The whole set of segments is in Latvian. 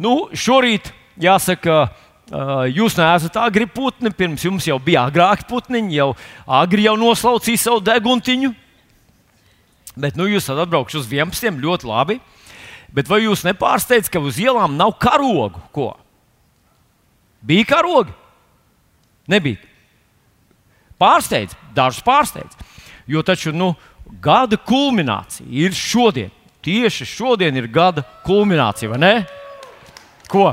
Nu, šorīt jāsaka, jūs neesat agri putni, pirms jums jau bija agrāki putniņi, jau agri jau noslaucīja savu deguntiņu. Bet nu, jūs esat atbraukuši uz 11. ļoti labi. Bet vai jūs nepārsteidzat, ka uz ielām nav karogu? Ko? Bija karogi? Nebija. Pārsteidz, dažus pārsteidz. Jo taču nu, gada kulminācija ir šodien. Tieši šodien ir gada kulminācija, vai ne? Ko?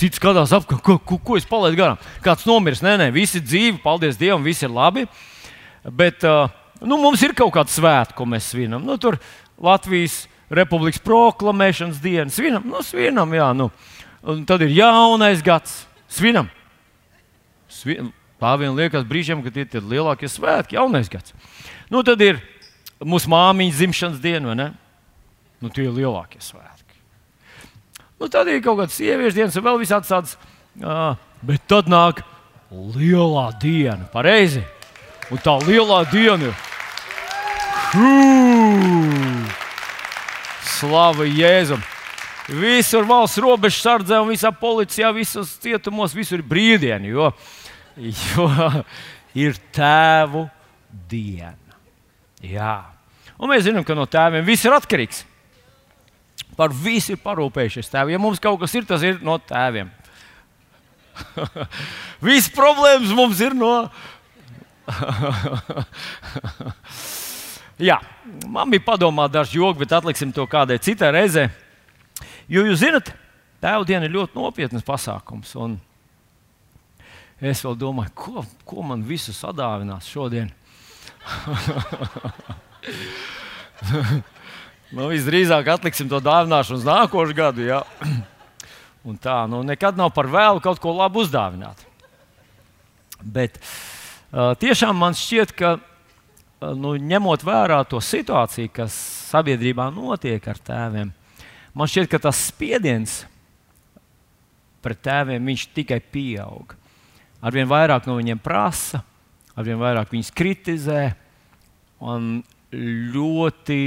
Cits skatās apkārt, ko, ko, ko es palaidu garām. Kāds nomiris, nē, nē, visi dzīvi, paldies Dievam, viss ir labi. Bet nu, mums ir kaut kāda svēta, ko mēs svinam. Nu, tur Latvijas Republikas proklamēšanas diena, svinam, nu, svinam, jā. Nu. Un tad ir jaunais gads, svinam. Svin... Tā vien liekas brīžiem, kad tie ir lielākie svētki, jaunais gads. Nu, tad ir mūsu māmiņas dzimšanas diena, vai ne? Nu, tie ir lielākie svētki. Nu, tad ir kaut kādas sieviešu dienas, un vēl visādas tādas. Uh, bet tad nāk lielā diena, pareizi. Un tā lielā diena ir. Slava Jēzum! Visur valsts robežu sardzē, un visā policijā, visos cietumos, visur ir brīvdiena, jo, jo ir tēvu diena. Jā. Un mēs zinām, ka no tēviem viss ir atkarīgs. Par visu ir parūpējušies tēvi. Ja mums kaut kas ir, tas ir no tēviem. Visas problēmas mums ir no. Jā, man bija padomā daži joki, bet atliksim to kādai citai reizei. Jo jūs zinat, tēva diena ir ļoti nopietnas pasākums. Es vēl domāju, ko, ko man visu sadāvinās šodien. Nu, visdrīzāk atliksim to dāvināšanu uz nākošu gadu. Ja? Un tā, nu, nekad nav par vēlu kaut ko labu uzdāvināt. Bet uh, tiešām man šķiet, ka uh, nu, ņemot vērā to situāciju, kas sabiedrībā notiek ar tēviem, man šķiet, ka tas spiediens pret tēviem tikai pieaug. Arvien vairāk no viņiem prasa, arvien vairāk viņus kritizē un ļoti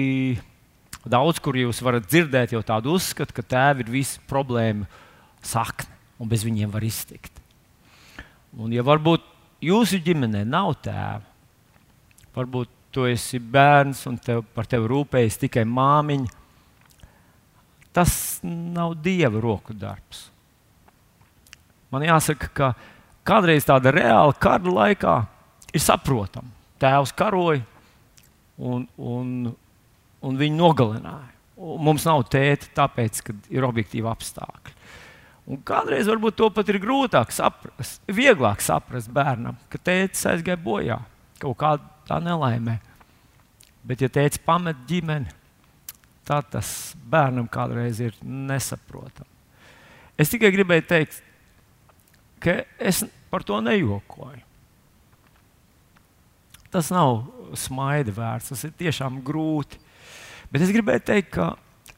Daudz kur jūs varat dzirdēt jau tādu uzskatu, ka tēvi ir visu problēmu sakne un bez viņiem var iztikt. Un, ja varbūt jūsu ģimenē nav tēva, varbūt tu esi bērns un tev, par tevi rūpējas tikai māmiņa, tas nav dieva roku darbs. Man jāsaka, ka kādreiz tāda reāla kara laikā ir saprotama. Tēvs karoja, un, un un viņu nogalināja. Un mums nav tēta, tāpēc, ka ir objektīvi apstākļi. Un kādreiz varbūt to pat ir grūtāk saprast, vieglāk saprast bērnam, ka tēvs aizgāja bojā kaut kādā nelaimē. Bet, ja tēvs pamet ģimeni, tad tas bērnam kādreiz ir nesaprotami. Es tikai gribēju teikt, ka es par to nejokoju. Tas nav smaida vērts, tas ir tiešām grūti. Bet es gribēju teikt, ka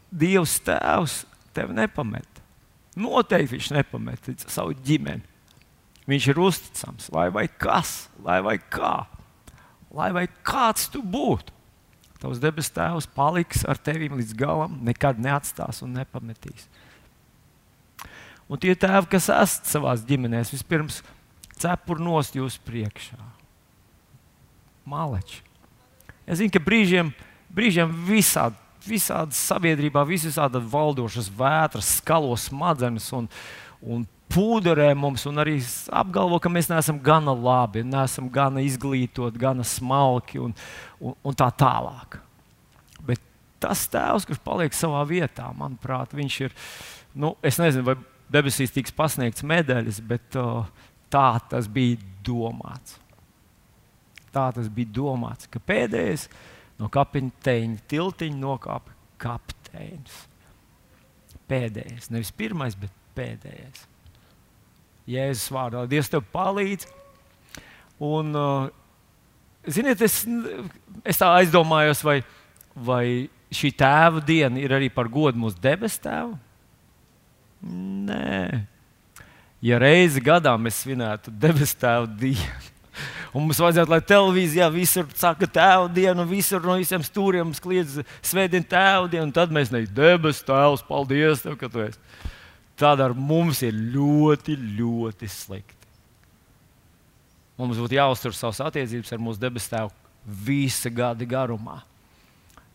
Dievs Tēvs tevi nepamet. Noteikti viņš nepamet savu ģimeni. Viņš ir uzticams, lai vai kas, lai vai kā, lai vai kāds tu būtu. Tavs debes Tēvs paliks ar tevi līdz galam, nekad neatstās un nepametīs. Un tie tēvi, kas esat savā ģimenē, vispirms cepur nost jūs priekšā. Maleči. Es zinu, ka brīžiem brīžiem visādi. Visādi sabiedrībā, visādi valdošas vētras, skalo smadzenes un, un pūderē mums, un arī apgalvo, ka mēs neesam gana labi, neesam gana izglītoti, gana smalki un, un, un tā tālāk. Bet tas tēvs, kurš paliek savā vietā, manuprāt, viņš ir. Nu, es nezinu, vai debesīs tiks pasniegts medaļas, bet uh, tā tas bija domāts. Tā tas bija domāts, ka pēdējais ir no kapteiņa tiltiņa nokāpa kapteinis. Pēdējais, nevis pirmais, bet pēdējais. Jēzus vārdā, Dievs tev palīdz. Un, uh, ziniet, es, es tā aizdomājos, vai, vai šī tēva diena ir arī par godu mūsu debesu tēvu? Nē. Ja reizi gadā mēs svinētu debesu tēva dienu, Un mums vajadzētu, lai televīzijā visur saka tēva dienu, visur no visiem stūriem kliedz svētdien tēva dienu, un tad mēs neikam, debes tēvs, paldies tev, ka tu esi. Ar mums ir ļoti, ļoti slikti. Mums būtu jāuztur savas attiecības ar mūsu debes tēvu visa gada garumā.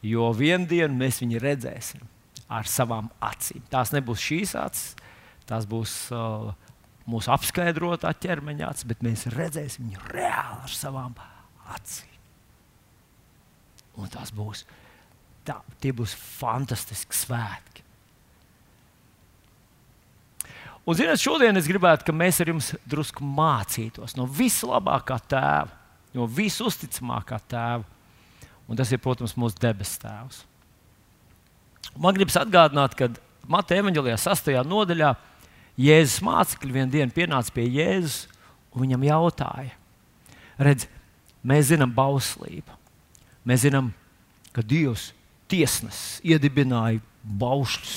Jo vienā dienā mēs viņu redzēsim ar savām acīm. Tās nebūs šīs acis, tās būs uh, mūsu apskaidrotā ķermeņa acis, bet mēs redzēsim viņu reāli ar savām acīm. Un tas būs, tā, tie būs fantastiski svētki. Un, zināt, šodien es gribētu, lai mēs ar jums drusku mācītos no vislabākā tēva, no visusticamākā tēva. Un tas ir, protams, mūsu debes tēvs. Man gribas atgādināt, ka Mateja evanģelijā, 6. nodaļā, Jēzus mācekļi vienā dienā pienāca pie Jēzus un viņam jautāja, redz, mēs zinām bauslību. Mēs zinām, ka Dievs tiesnesis iedibināja baušļus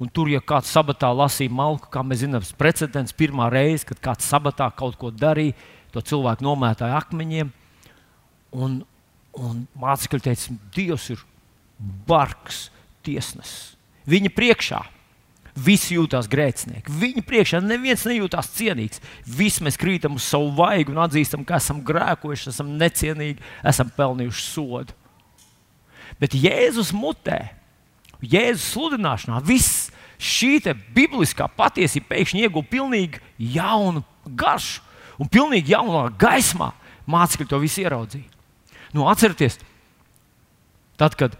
Un tur, ja kāds sabatā lasīja malku, kā mēs zinām, tas precedents pirmā reize, kad kāds sabatā kaut ko darīja, to cilvēku nomētāja akmeņiem. Un, un mācekļi teica, Dievs ir bargs tiesnesis. Viņa priekšā visi jūtas grēcinieki. Viņa priekšā neviens nejūtas cienīgs. Visi mēs krītam uz savu vaigu un atzīstam, ka esam grēkojuši, esam necienīgi, esam pelnījuši sodu. Bet Jēzus mutē Jēzus sludināšanā viss šī bibliskā patiesība pēkšņi ieguva pilnīgi jaunu garšu un pilnīgi jaunā gaismā. Mācekļi to visu ieraudzīja. Nu, atcerieties, tad, kad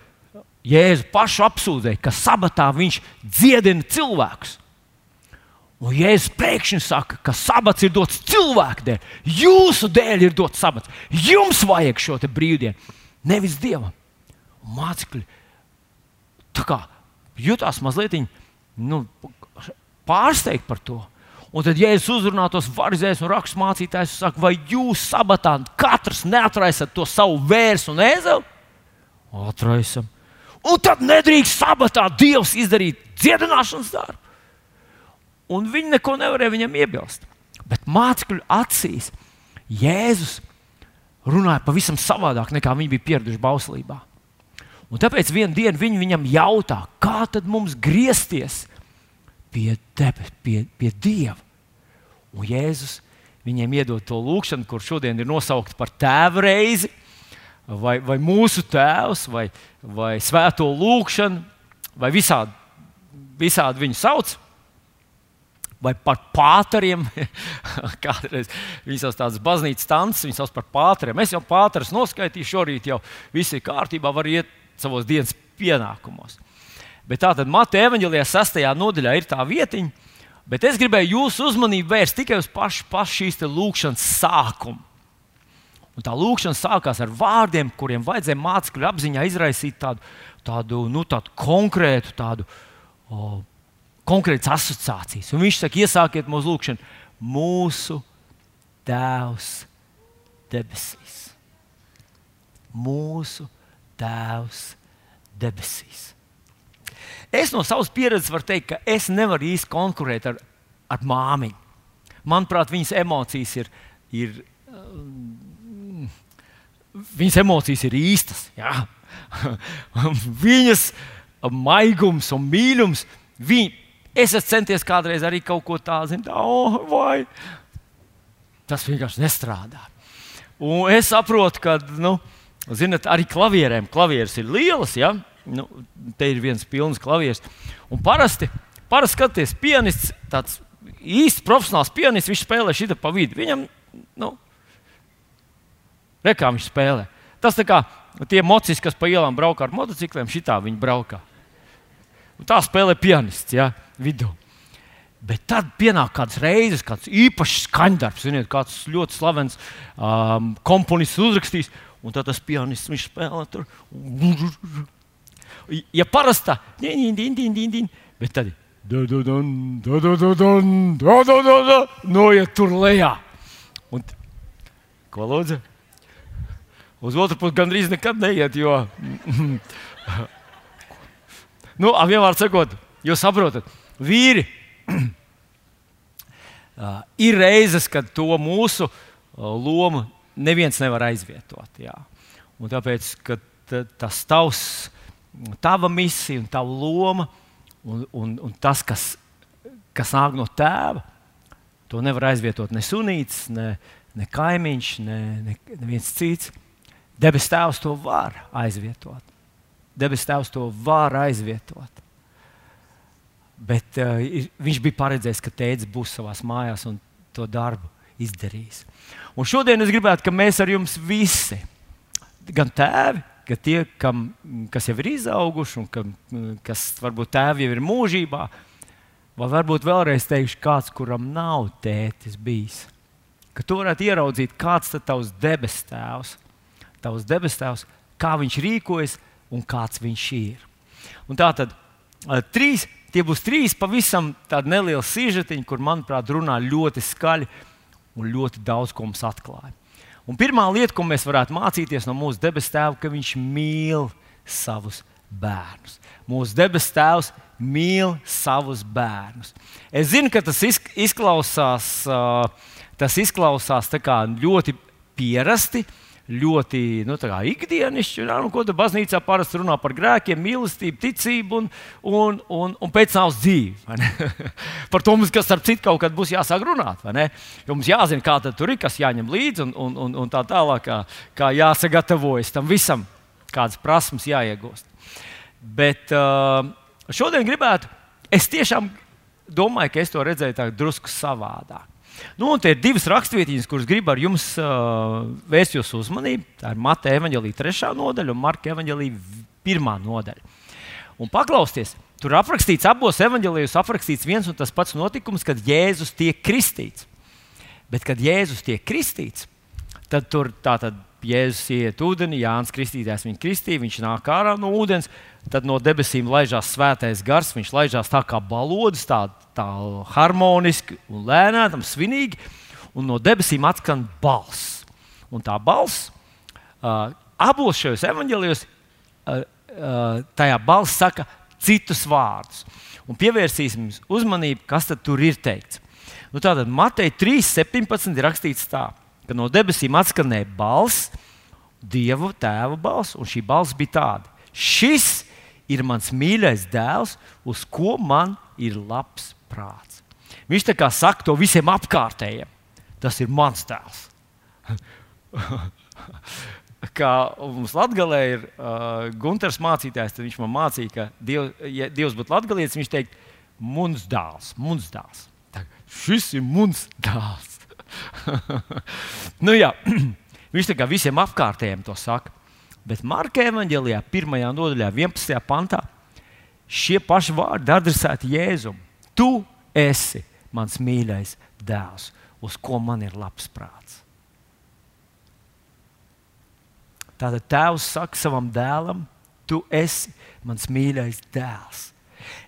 Jēzus pašu apsūdzēja, ka sabatā viņš dziedina cilvēkus. Un Jēzus pēkšņi saka, ka sabats ir dots cilvēku dēļ. Jūsu dēļ ir dots sabats. Jums vajag šo brīvdienu, nevis dievam. Mācekļi jutās mazliet nu, pārsteigti par to. Un tad, ja es uzrunāju tos varizējus un rakstus mācītājus, saka, vai jūs sabatā katrs neatraisat to savu vērsu un ēzeli? Atraisam. Un tad nedrīkst sabatā Dievs izdarīt dziedināšanas darbu. Un viņi neko nevarēja viņam iebilst. Bet mācekļu acīs Jēzus runāja pavisam savādāk nekā viņi bija pieraduši bauslībā. Un tāpēc vienā dienā viņi viņam jautā, kā tad mums griezties pie, tepe, pie, pie Dieva. Un Jēzus viņiem iedod to lūgšanu, kur šodien ir nosaukta par tēva reizi, vai, vai mūsu tēvs, vai, vai svēto lūgšanu, vai visādi, visādi viņu sauc. Vai par pāteriem. Kādreiz viņas sauc tādas baznīcas tances, viņas sauc par pāteriem. Es jau pāteres noskaitīju, šorīt jau viss ir kārtībā, var iet savos dienas pienākumos. Bet tā tad Mateja evanģēlijā sastajā nodaļā ir tā vietiņa, bet es gribēju jūsu uzmanību vērst tikai uz pašu, pašu šīs lūkšanas sākumu. Un tā lūkšana sākās ar vārdiem, kuriem vajadzēja mācekļu apziņā izraisīt tādu, tādu, nu, tādu konkrētu, tādu, o, konkrētas asociācijas. Un viņš saka, iesākiet mūsu lūkšanu, mūsu Tēvs debesīs. Mūsu Tēvs debesīs. Es no savas pieredzes varu teikt, ka es nevaru īsti konkurēt ar, ar māmiņu. Manuprāt, viņas emocijas ir, ir um, viņas emocijas ir īstas. Jā. viņas maigums un mīlums. Viņ, es esmu centies kādreiz arī kaut ko tādu zināt, oh, vai tas vienkārši nestrādā. Un es saprotu, ka. Nu, Ziniet, arī klavierēm. Klavieres ir lielas, ja? nu, te ir viens pilns klavieris. Un parasti, parasti skaties, pianists, tāds īsts profesionāls pianists, viņš spēlē šī pa vidu. Viņam, nu, re, kā viņš spēlē. Tas tā kā tie mocis, kas pa ielām braukā ar motocikliem, šitā viņi braukā. Un tā spēlē pianists, ja, vidū. Bet tad pienāk kādas reizes, kāds īpašs skaņdarbs, ziniet, kāds ļoti slavens um, komponists uzrakstījis. Un tad tas pianists viņš spēlē tur. Ja parasta, bet tad noiet tur lejā. Un, ko lūdzu? Uz otru pusi gandrīz nekad neiet, jo. nu, vienmēr sakot, jūs saprotat, vīri. ir reizes, kad to mūsu lomu neviens nevar aizvietot. Jā. Un tāpēc, ka tas tavs, tava misija un tava loma un, un, un tas, kas, kas nāk no tēva, to nevar aizvietot ne sunīts, ne, ne kaimiņš, ne, ne, neviens cits. Debes Tēvs to var aizvietot. Debes Tēvs to var aizvietot. Bet uh, viņš bija paredzējis, ka tēvs būs savā mājās un to darbu izdarījis. Un šodien es gribētu, ka mēs ar jums visi, gan tēvi, gan tie, kam, kas jau ir izauguši, un kam, kas varbūt tēvi jau ir mūžībā, vai varbūt vēlreiz teikšu, kāds, kuram nav tētis bijis. Ka tu varētu ieraudzīt, kāds ir tavs debes tēvs, tavs debes tēvs, kā viņš rīkojas un kāds viņš ir. Un tā tad trīs Tie būs trīs pavisam nelieli sižetiņi, kur, manuprāt, runā ļoti skaļi un ļoti daudz ko mums atklāja. Un pirmā lieta, ko mēs varētu mācīties no mūsu debesu tēva, ka viņš mīl savus bērnus. Mūsu debesu tēvs mīl savus bērnus. Es zinu, ka tas izklausās, tas izklausās ļoti pierasti, ļoti nu, ikdienišķi. Jā, nu, ko tur baznīcā parasti runā par grēkiem, mīlestību, ticību un, un, un, un pēc nāves dzīvi. par to mums, kas starp citu kaut kad būs jāsāk runāt. Jo mums jāzina, kā tur ir, kas jāņem līdzi un, un, un, un tā tālāk, kā, kā jāsagatavojas tam visam, kādas prasmes jāiegūst. Bet uh, šodien gribētu, es tiešām domāju, ka es to redzēju drusku savādāk. Nu, tie ir divas raksturvietiņas, kuras gribu ar jums uh, vērst jūsu uzmanību. Tā ir Mata evanģelīja trešā nodaļa un Marka evanģelīja pirmā nodaļa. Un paklausieties, tur aprakstīts abos evanģēlijos, aprakstīts viens un tas pats notikums, kad Jēzus tiek kristīts. Bet, kad Jēzus tiek kristīts, tad tur tātad Jēzus iet ūdenī, Jānis Kristītājs viņu kristīja, viņš nāk ārā no ūdens, tad no debesīm laižās svētais gars, viņš laižās tā kā balodis, tā, tā harmoniski un lēnām, svinīgi, un no debesīm atskan balss. Un tā balss uh, abos šajos evaņģēlijos, uh, uh, tajā balss saka citus vārdus. Un pievērsīsim uzmanību, kas tur ir teikts. Nu, tātad Matei 3.17 ir rakstīts tā ka no debesīm atskanēja balss, Dieva tēva balss, un šī balss bija tāda: Šis ir mans mīļais dēls, uz ko man ir labs prāts. Viņš tā kā saka to visiem apkārtējiem. Tas ir mans tēls. kā mums Latvijā ir uh, Gunārs mācītājs, tad viņš man mācīja, ka Diev, ja Dievs būtu latgalietis, viņš teikt, mums dēls, mums dēls. Tā, šis ir mums dēls. nu, jā, viņš tā kā visiem apkārtējiem to saka. Bet Marka evanģēlijā, 1. nodaļā, 11. pantā, šie paši vārdi adresēti Jēzum. Tu esi mans mīļais dēls, uz ko man ir labs prāts. Tātad tēvs saka savam dēlam, tu esi mans mīļais dēls.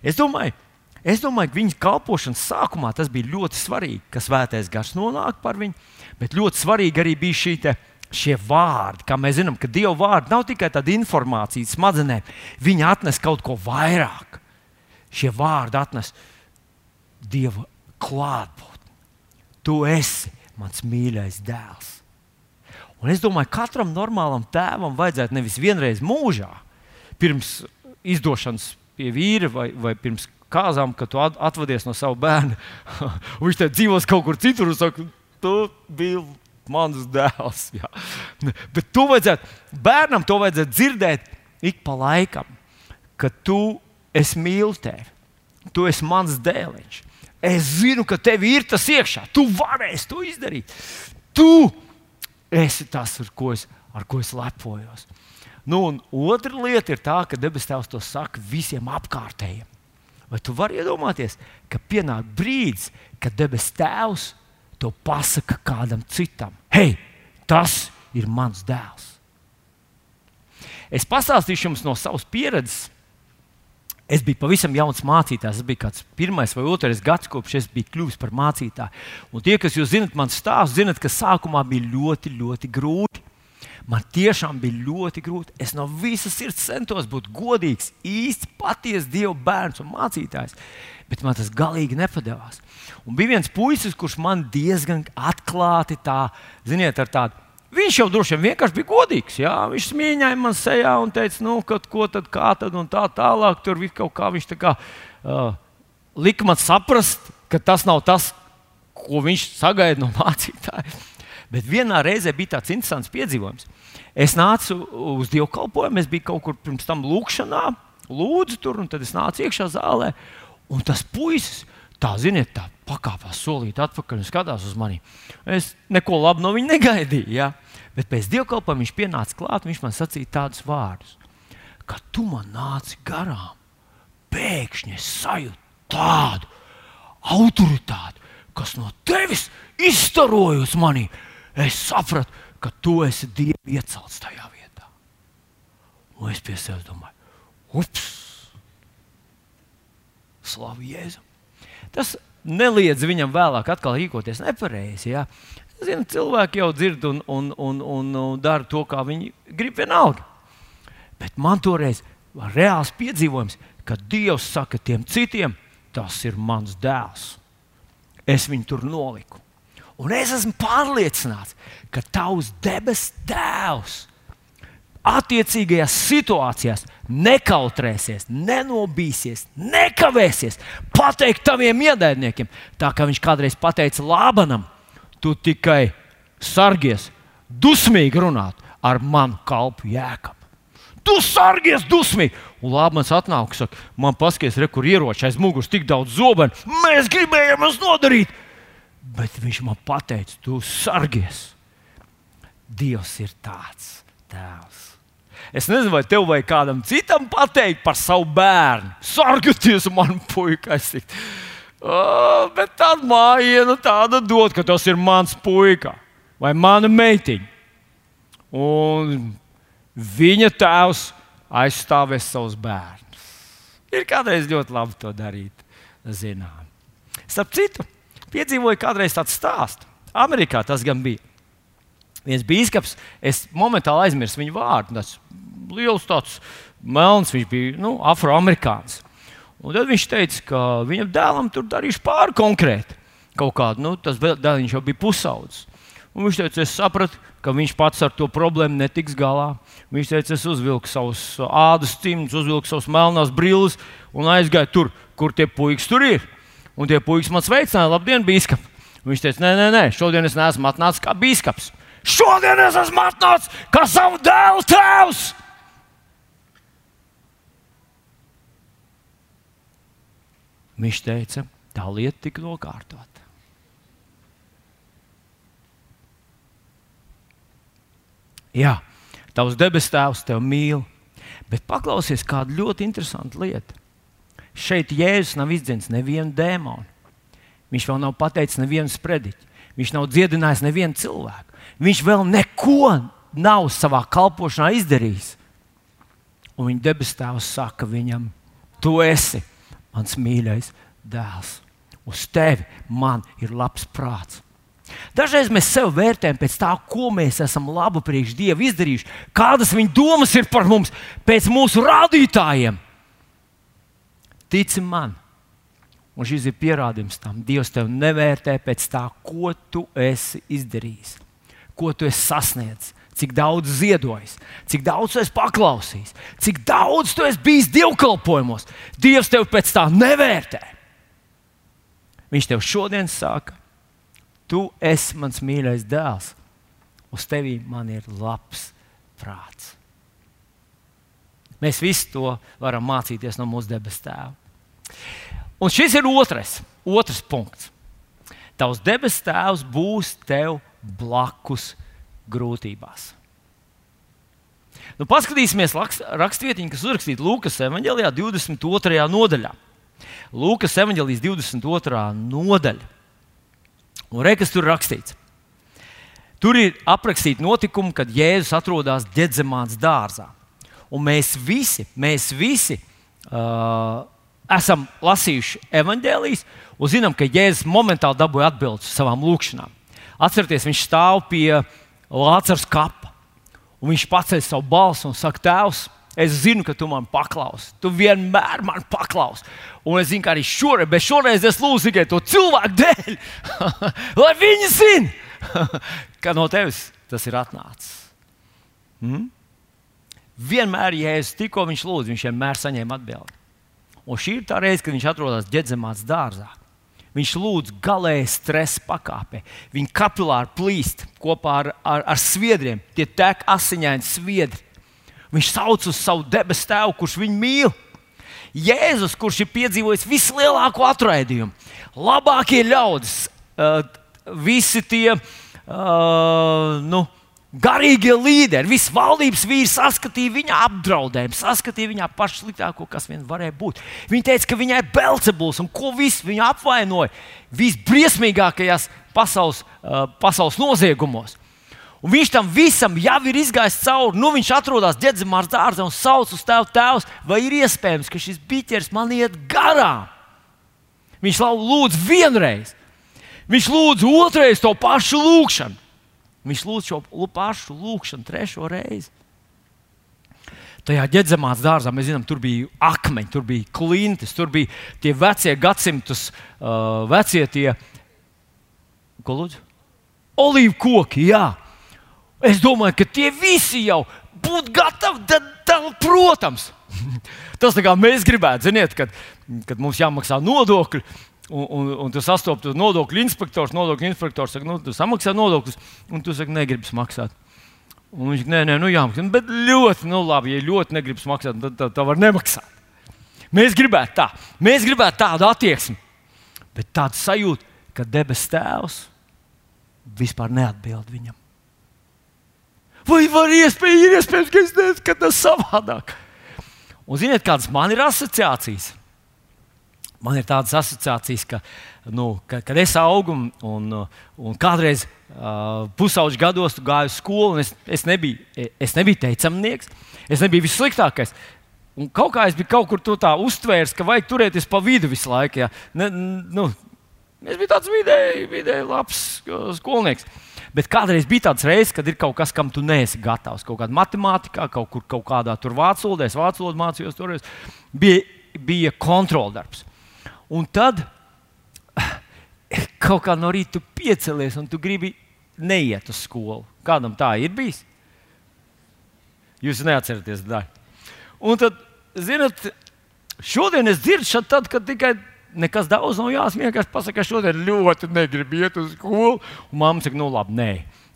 Es domāju, Es domāju, ka viņa kalpošanas sākumā tas bija ļoti svarīgi, ka svētais gars nonāk par viņu, bet ļoti svarīgi arī bija šī te, šie vārdi. Kā mēs zinām, ka Dieva vārdi nav tikai tāda informācija smadzenēm, viņi atnes kaut ko vairāk. Šie vārdi atnes Dieva klātbūtni. Tu esi mans mīļais dēls. Un es domāju, ka katram normālam tēvam vajadzētu nevis vienreiz mūžā, pirms izdošanas pie vīra vai, vai pirms kāzām, ka tu atvadies no sava bērna. viņš te dzīvos kaut kur citur un saka, tu biji mans dēls. Jā. Bet tu vajadzētu, bērnam to vajadzētu dzirdēt ik pa laikam, ka tu esi mīl tevi. Tu esi mans dēliņš. Es zinu, ka tev ir tas iekšā. Tu varēsi to izdarīt. Tu esi tas, ar ko es, ar ko es lepojos. Nu, otra lieta ir tā, ka debes Tēvs to saka visiem apkārtējiem. Vai tu vari iedomāties, ka pienāk brīdis, kad debes Tēvs to pasaka kādam citam? Hei, tas ir mans dēls! Es pastāstīšu jums no savas pieredzes. Es biju pavisam jauns mācītājs. Tas bija kāds pirmais vai otrais gads, kopš es biju kļuvis par mācītāju. Un tie, kas jūs zinat, man stāsta, zinat, ka sākumā bija ļoti, ļoti grūti. Man tiešām bija ļoti grūti. Es no visas sirds centos būt godīgs, īsts, patiesa Dieva bērns un mācītājs. Bet man tas galīgi nepadevās. Un bija viens puisis, kurš man diezgan atklāti, tā, ziniet, ar tādu viņš jau droši vien vienkārši bija godīgs. Jā? Viņš smieņāja man sejā un teica, nu, kad, ko tad, kā tad un tā tālāk. Tur viss kaut kā viņš tā kā uh, lika man saprast, ka tas nav tas, ko viņš sagaida no mācītāja. Bet vienā reizē bija tāds interesants piedzīvojums. Es nācu uz dievkalpojumu, es biju kaut kur pirms tam lūkšanā, lūdzu tur, un tad es nācu iekšā zālē. Un tas puisis, tā ziniet, tā pakāpās solīt atpakaļ un skatās uz mani. Es neko labu no viņa negaidīju. Ja? Bet pēc dievkalpojuma viņš pienāca klāt, viņš man sacīja tādus vārdus, ka tu man nāci garām. Pēkšņi es sajūtu tādu autoritāti, kas no tevis izstarojas manī. Es sapratu, ka tu esi Dieva iecelts tajā vietā. Un es pie sevis domāju, ups, slavu Jēzu. Tas neliedz viņam vēlāk rīkoties nepareizi. Ja? Zinu, cilvēki jau dzird un, un, un, un, un dara to, kā viņi grib vienalga. Bet man toreiz bija reāls piedzīvojums, ka Dievs saka tiem citiem, tas ir mans dēls. Es viņu tur noliku. Un es esmu pārliecināts, ka tavs debes tēvs attiecīgajās situācijās nekautrēsies, nenobīsies, nekavēsies pateikt taviem ienaidniekiem. Tā kā viņš kādreiz pateica Lābanam, tu tikai sargies, dusmīgi runāt ar manu kalpu jēkabu. Tu sargies dusmīgi! Un Lābans atnāk saka, man paskaties, re, kur ieroči aiz muguras tik daudz zobenu. Mēs gribējām jums nodarīt! Bet viņš man teica, tu sargies! Dievs ir tāds tēvs Es nezinu, vai tev vai kādam citam pateikt par savu bērnu. Sargieties, man puika. Oh, bet tāda mājiņa tāda dod, ka tas ir mans puika vai mana meitiņa. Un viņa tēvs aizstāvēs savus bērnus. Ir kādreiz ļoti labi to darīt. Zinām. Starp citu, piedzīvoju kādreiz tādu stāstu. Amerikā tas gan bija viens biskups, es momentāli aizmirsu viņu vārdu. Tas liels tāds melns, viņš bija nu, afroamerikāns. Un tad viņš teica, ka viņam dēlam tur darīšu pāri konkrēti. Kaut kādu, nu, tas dēliņš jau bija pusaudzis. Un viņš teica, es sapratu, ka viņš pats ar to problēmu netiks galā. Viņš teica, es uzvilku savus ādas cimdus, uzvilku savus melnās brilles un aizgāju tur, kur tie puikas tur ir. Un tie puikas man sveicināja, labdien, biskup! Viņš teica, nē, nē, nē, šodien es neesmu atnācis kā biskups. Šodien es esmu atnācis kā savu dēlu tēvs. Viņš teica, tā lieta tika nokārtota. Jā, tavs debes tēvs tevi mīl, bet paklausies kādu ļoti interesantu lietu. Šeit Jēzus nav izdzēsis nevienu dēmonu. Viņš vēl nav pateicis nevienu sprediķi. Viņš nav dziedinājis nevienu cilvēku. Viņš vēl neko nav savā kalpošanā izdarījis. Un viņa debes tēvs saka viņam, tu esi mans mīļais dēls. Uz tevi man ir labs prāts. Dažreiz mēs sev vērtējam pēc tā, ko mēs esam labu priekš Dieva izdarījuši, kādas viņa domas ir par mums, pēc mūsu rādītājiem. Tici man, un šis ir pierādījums tam, Dievs tevi nevērtē pēc tā, ko tu esi izdarījis ko tu esi sasniedzis, cik daudz ziedojis, cik daudz esi paklausījis, cik daudz tu esi bijis dievkalpojumos. Dievs tevi pēc tā nevērtē. Viņš tev šodien saka, tu esi mans mīļais dēls, uz tevi man ir labs prāts. Mēs visi to varam mācīties no mūsu debes tēva. Un šis ir otrais, otrs punkts. Tavs debes tēvs būs tev blakus grūtībās. Nu, paskatīsimies rakstvietiņu, kas uzrakstīta Lūkas evanģēlijā 22. nodaļā. Lūkas evanģēlijas 22. nodaļa. Un re, kas tur rakstīts? Tur ir aprakstīti notikumi, kad Jēzus atrodas Dedzemāns dārzā. Un mēs visi, mēs visi uh, esam lasījuši evanģēlijas un zinām, ka Jēzus momentāli dabūja atbildes savām lūkšanām. Atcerieties, viņš stāv pie Lācis kapa. Un viņš paceļ savu balsi un saka, Tēvs, es zinu, ka tu man paklausi. Tu vienmēr man paklausi. Un es zinu, ka arī šoreiz, bet šoreiz es lūdzu tikai to cilvēku dēļ, lai viņi zinātu, ka no tevis tas ir atnācis. Mm? Vienmēr, ja es tikko viņš lūdzu, viņš vienmēr saņēma atbildi. Un šī ir tā reize, kad viņš atrodas ģedzamās dārzā. Viņš lūdz galēji stresa pakāpē. Viņa kapilāri plīst kopā ar, ar, ar sviedriem. Tie tek asiņaini sviedri. Viņš sauc uz savu debesu tēvu, kurš viņu mīl. Jēzus, kurš ir piedzīvojis vislielāko atraidījumu, labākie ļaudis, uh, visi tie uh, nu, garīgie līderi, visi valdības vīri saskatīja viņa apdraudējumu, saskatīja viņā pašu sliktāko, kas vien varēja būt. Viņi teica, ka viņai ir belcebuls un ko visu viņa apvainoja visbriesmīgākajās pasaules, uh, pasaules noziegumos. Un viņš tam visam jau ir izgājis cauri. Nu, viņš atrodas ģēdzamā dārzā un sauc uz tevu tēvs, vai ir iespējams, ka šis biķers man iet garām. Viņš lūdz vienreiz, viņš lūdz otrreiz to pašu lūgšanu. Viņš lūdz šo pašu lūgšanu trešo reizi. Tajā ģēdzamās dārzā mēs zinām, tur bija akmeņi, tur bija klintis, tur bija tie vecie gadsimtus, uh, vecie tie? Olīvu koki, jā. Es domāju, ka tie visi jau būtu gatavi, tad, tad, protams. Tas kā mēs gribētu, ziniet, kad, kad mums jāmaksā nodokļi. Un, un, un tu sastopas nodokļu inspektors, nodokļu inspektors saka, nu, tu samaksā nodokļus, un tu saki, negribas maksāt. Un viņš nē, nē, nu jāmaksā. Bet ļoti, nu labi, ja ļoti negribas maksāt, tad tā, tā var nemaksāt. Mēs gribētu tā, mēs gribētu tādu attieksmi, bet tādu sajūtu, ka debesu tēvs vispār neatbild viņam. Vai var iespēj, ir iespējams, ka es nezinu, ka tas ir savādāk? Un ziniet, kādas man ir asociācijas? Man ir tādas asociācijas, ka, nu, ka kad es augu un, un, un kādreiz uh, pusauģis gados gāju uz skolu, es, es, nebiju, es nebiju teicamnieks, es nebiju vissliktākais. Un kaut kā es biju kaut kur tā uztvērs, ka vajag turēties pa vidu visu laiku. Ja. Ne, nu, es biju tāds vidēji, vidēji labs skolnieks. Bet kādreiz bija tāds reizes, kad ir kaut kas, kam tu neesi gatavs. Kaut kādā matemātikā, kaut kur kaut kādā tur vācu valodā, es vācu valodu mācījos, toreiz bija, bija kontroldarbs. Un tad kaut kā no rīta piecelies un tu gribi neiet uz skolu. Kādam tā ir bijis? Jūs neatceraties, da. Un tad, zinot, šodien es dzirdu, šad, tad, kad tikai nekas daudz nav jāsaka. Vienkārši pasakā, ka šodien ļoti negribu iet uz skolu. Un mamma saka, nu labi, nē.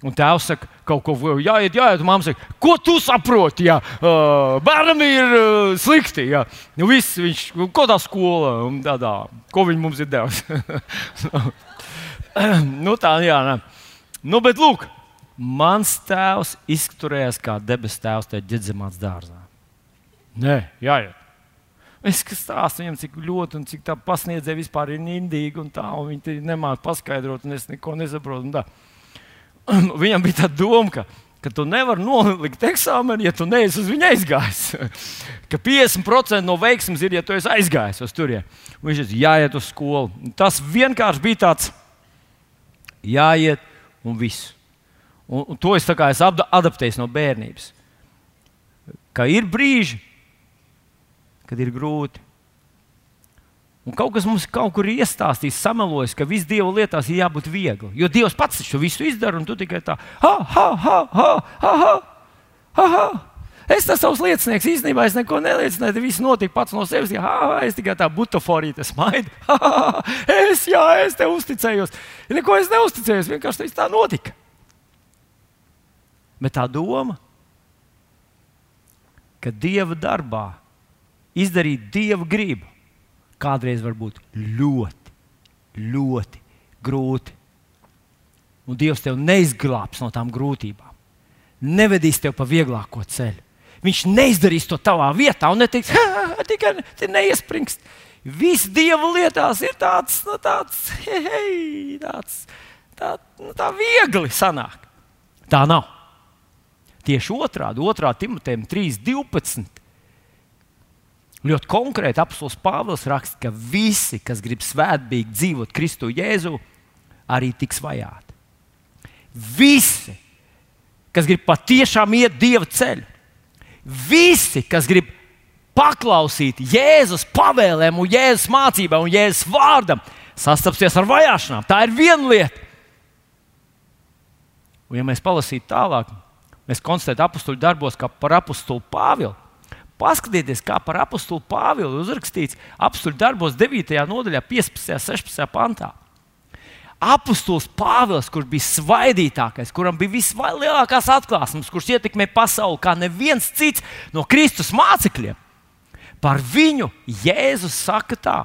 Un tēvs saka, kaut ko jāiet, jāiet. Mamma saka, ko tu saproti? Jā, uh, bērnam ir uh, slikti. Jā. Nu, viss, viņš, ko tā skola un tādā, ko viņi mums ir devis. nu, tā, jā, nē. Nu, bet lūk, mans tēvs izturējās kā debesu tēvs tajā ģedzamās dārzā. Nē, jāiet. Es stāstu viņam, cik ļoti un cik tā pasniedzēja vispār ir indīgi un tā, un viņi nemāķi paskaidrot, un es neko nesaprotu. Viņam bija tā doma, ka, ka tu nevari nolikt eksāmenu, ja tu neesi uz viņu aizgājis. ka 50% no veiksmes ir, ja tu esi aizgājis uz turieni. Viņš ir jāiet uz skolu. Tas vienkārši bija tāds jāiet un viss. Un, un to es, es adaptēju no bērnības. Ka ir brīži, kad ir grūti. Un kaut kas mums kaut kur ir iestāstījis, samelojis, ka viss Dieva lietās ir jābūt viegli. Jo Dievs pats šo visu izdara, un tu tikai tā, ha, ha, ha, ha, ha, ha, ha, ha. Es tas savs liecinieks īstenībā es neko neliecināju. Tas viss notika pats no sevis. Jā, es tikai tā butaforīte smaidu. es, jā, es te uzticējos. Neko es neuzticējos, vienkārši tā notika. Bet tā doma, ka Dieva darbā izdarīt dieva gribu, kādreiz var būt ļoti, ļoti grūti. Un Dievs tevi neizglābs no tām grūtībām. Nevedīs tevi pa vieglāko ceļu. Viņš neizdarīs to tavā vietā un neteiks, tikai neiespringst. Viss Dieva lietās ir tāds, nu, tāds, hei, tāds tā, nu, tā viegli sanāk. Tā nav. Tieši otrādi, 2. Timotejam 3.12. Ļoti konkrēti apelsīns Pāvils raksta, ka visi, kas grib svētbīgi dzīvot Kristu Jēzu, arī tiks vajāti. Visi, kas grib patiešām iet Dieva ceļu, visi, kas grib paklausīt Jēzus pavēlēm, un Jēzus mācībām un Jēzus vārdam, sastapsies ar vajāšanām. Tā ir viena lieta. Un, ja mēs palasītu tālāk, mēs konstatējam apakstuļu darbos, kā par apakstuli Pāvilu. Paskatieties, kā par apakstuli Pāvilu uzrakstīts apakstuļu darbos 9. nodaļā, 15. un 16. pantā. Apostols Pāvils, kurš bija svaidītākais, kuram bija vislielākās atklāsmes, kurš ietekmē pasauli kā neviens cits no Kristus mācekļiem, par viņu Jēzus saka tā: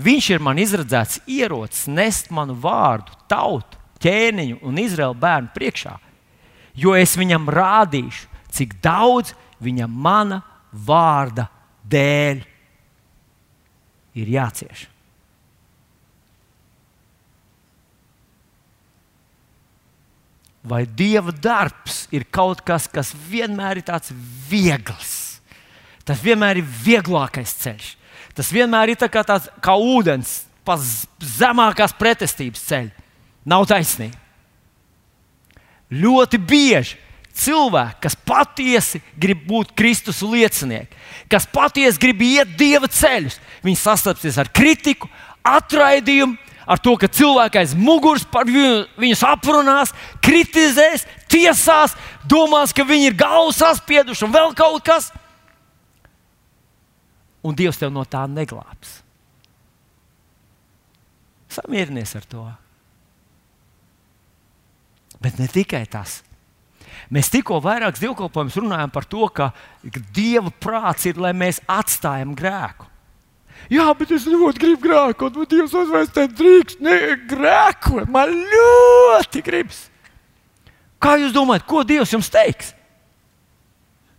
Viņš ir man izredzēts ierocis nest manu vārdu, tautu, ķēniņu un Izraēlu bērnu priekšā, jo es viņam rādīšu, cik daudz viņam mana vārda dēļ ir jācieš. vai Dieva darbs ir kaut kas, kas vienmēr ir tāds viegls. Tas vienmēr ir vieglākais ceļš. Tas vienmēr ir tā kā, tāds, kā ūdens, pa zemākās pretestības ceļš. Nav taisnība. Ļoti bieži cilvēki, kas patiesi grib būt Kristus liecinieki, kas patiesi grib iet Dieva ceļus, viņi sastapsies ar kritiku, atraidījumu, ar to, ka cilvēki aiz muguras par viņu, viņus aprunās, kritizēs, tiesās, domās, ka viņi ir galvu saspieduši un vēl kaut kas. Un Dievs tev no tā neglābs. Samierinies ar to. Bet ne tikai tas. Mēs tikko vairākas dievkalpojumus runājām par to, ka Dieva prāts ir, lai mēs atstājam grēku. Jā, bet es ļoti gribu grēkot, bet Dievs uzvērs te drīkst grēkot. Man ļoti gribas. Kā jūs domājat, ko Dievs jums teiks?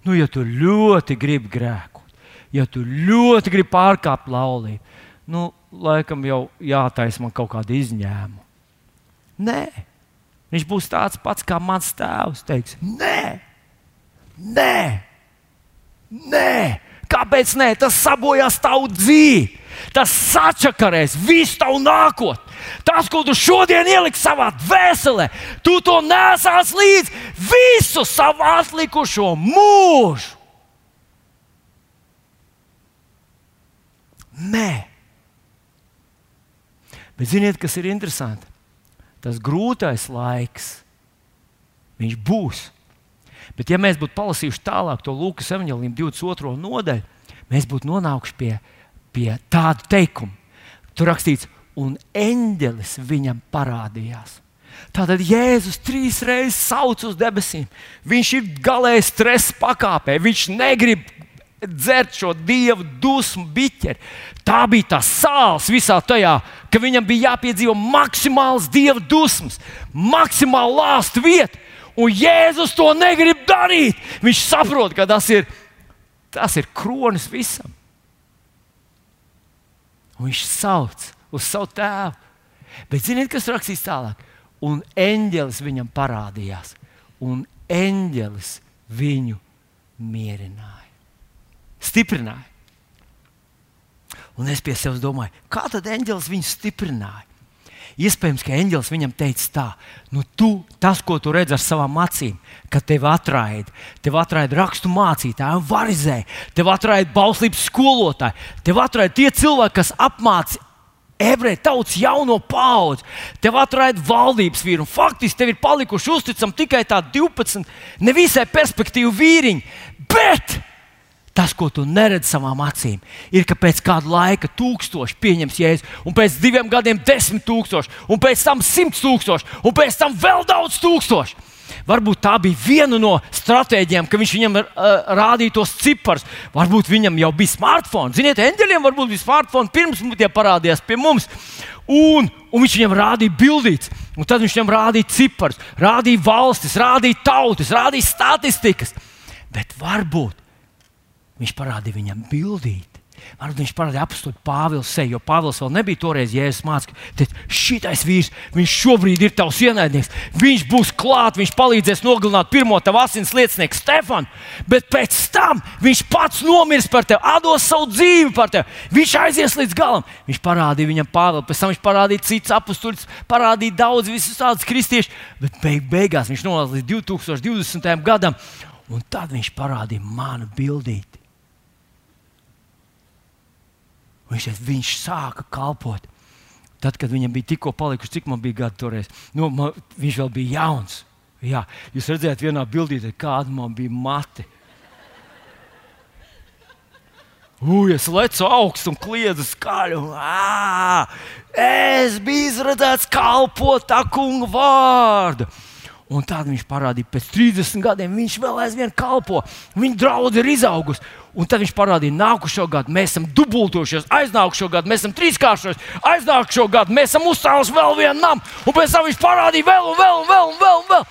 Nu, ja tu ļoti gribi grēkot, ja tu ļoti gribi pārkāpt laulību, nu, laikam jau jātaisa man kaut kāda izņēmuma. Nē, viņš būs tāds pats kā mans tēvs. Teiks, nē, nē, nē. Kāpēc nē? Tas sabojās tavu dzīvi. Tas sačakarēs visu tavu nākotni. Tas, ko tu šodien ieliksi savā dvēselē, tu to nesās līdzi visu savu atlikušo mūžu. Nē. Bet ziniet, kas ir interesanti? Tas grūtais laiks, viņš būs. Bet, ja mēs būtu palasījuši tālāk to Lūkas evanģēlījumu 22. nodaļu, mēs būtu nonākuši pie, pie tāda teikuma. Tur rakstīts, un eņģelis viņam parādījās. Tātad Jēzus trīs reizes sauc uz debesīm. Viņš ir galēji stresa pakāpē. Viņš negrib dzert šo dievu dusmu biķeri. Tā bija tā sāls visā tajā, ka viņam bija jāpiedzīvo maksimāls dieva dusmas, maksimāli lāsta vieta. Un Jēzus to negrib darīt. Viņš saprot, ka tas ir, tas ir kronis visam. Un viņš sauc uz savu tēvu. Bet ziniet, kas rakstīts tālāk? Un eņģelis viņam parādījās, un eņģelis viņu mierināja, stiprināja. Un es pie sevis domāju, kā tad eņģelis viņu stiprināja? Iespējams, ka eņģelis viņam teica tā, nu, tu, tas, ko tu redzi ar savām acīm, ka tevi atraida, tevi atraida rakstu mācītāji, un varizēji, tevi atraida bauslības skolotāji, tevi atraida tie cilvēki, kas apmāca ebreju tautas jauno paudzi, tev atraida valdības vīri. Faktiski tev ir palikuši uzticami tikai tādi 12, nevisai perspektīvi vīriņi. Bet Tas, ko tu neredzi savām acīm, ir, ka pēc kāda laika tūkstoši pieņems jēzu, un pēc diviem gadiem desmit tūkstoši, un pēc tam simts tūkstoši, un pēc tam vēl daudz tūkstoši. Varbūt tā bija viena no stratēģijām, ka viņš viņam uh, rādīja tos ciparus. Varbūt viņam jau bija smartphone. Ziniet, eņģeļiem varbūt bija smartphone pirms tie parādījās pie mums. Un, un viņš viņam rādīja bildītas, un tad viņš viņam rādīja ciparus, rādīja valstis, rādīja tautas, rādīja statistikas. Bet varbūt Viņš parādīja viņam bildīt. Varbūt viņš parādīja apakstu Pāvils seju, jo Pāvils vēl nebija toreiz Jēzus mācīts. Šitais vīrs, viņš šobrīd ir tavs ienaidnieks. Viņš būs klāt, viņš palīdzēs nogalināt pirmo tavu asins liecinieku Stefanu, bet pēc tam viņš pats nomirs par tevi, atdos savu dzīvi par tevi. Viņš aizies līdz galam. Viņš parādīja viņam Pāvilu, pēc tam viņš parādīja citus apstuļus, parādīja daudz visus tādus kristiešus, bet beig beigās viņš nonāca līdz 2020. gadam, un tad viņš parādīja manu bildīti Viņš, viņš sāka kalpot. Tad, kad viņam bija tikko palikuši, cik man bija gadi toreiz, nu, man, viņš vēl bija jauns. Jā, jūs redzējāt, vienā bildītē, kāda man bija mati. Ugh, es lecu augstu un kliedzu skaļi. Un, ā, es biju izredzēts kalpot tā kunga vārdu. Un tad viņš parādīja, pēc 30 gadiem viņš vēl aizvien kalpo. Viņa draudzene ir izaugusi. Un tad viņš parādīja, nākošo gadu mēs esam dubultojušies, aiznākušo gadu mēs esam trīskāršojušies, aiznākušo gadu mēs esam uzcēluši vēl vienu namu. Un pēc tam viņš parādīja vēl un vēl un vēl. Un, vēl, un, vēl.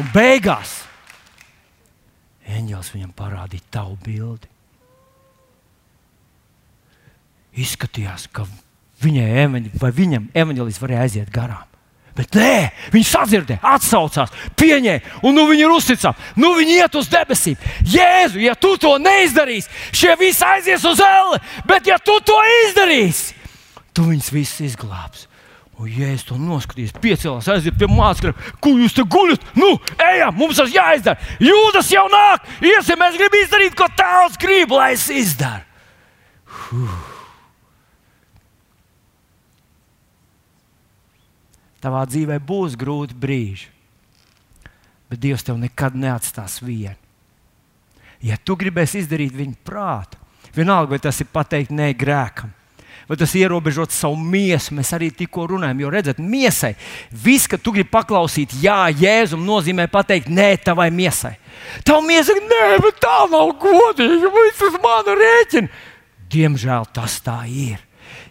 un beigās eņģēlis viņam parādīja tavu bildi izskatījās, ka viņai vai viņam evanģēlis varēja aiziet garām. Bet nē, viņi sadzirdēja, atsaucās, pieņēma, un nu viņi ir uzticami. Nu viņi iet uz debesīm. Jēzu, ja tu to neizdarīsi, šie visi aizies uz ēli, bet ja tu to izdarīsi, tu viņus visus izglābsi. Un, ja es to noskatījos, piecēlās, aiziet pie mācekļiem, kur jūs te guļat, nu, ejam, mums tas jāizdara. Jūdas jau nāk, iesim, mēs gribam izdarīt, ko tēvs grib, lai es izdaru. Huh. Tavā dzīvē būs grūti brīži, bet Dievs tev nekad neatstās vienu. Ja tu gribēsi izdarīt viņa prātu, vienalga, vai tas ir pateikt nē grēkam, vai tas ierobežot savu miesu, mēs arī tikko runājam. Jo redzat, miesai viss, ka tu gribi paklausīt, jā, jēzum, nozīmē pateikt nē tavai miesai. Tava miesa saka, nē, bet tā nav godīga, viss uz manu rēķinu. Diemžēl tas tā ir.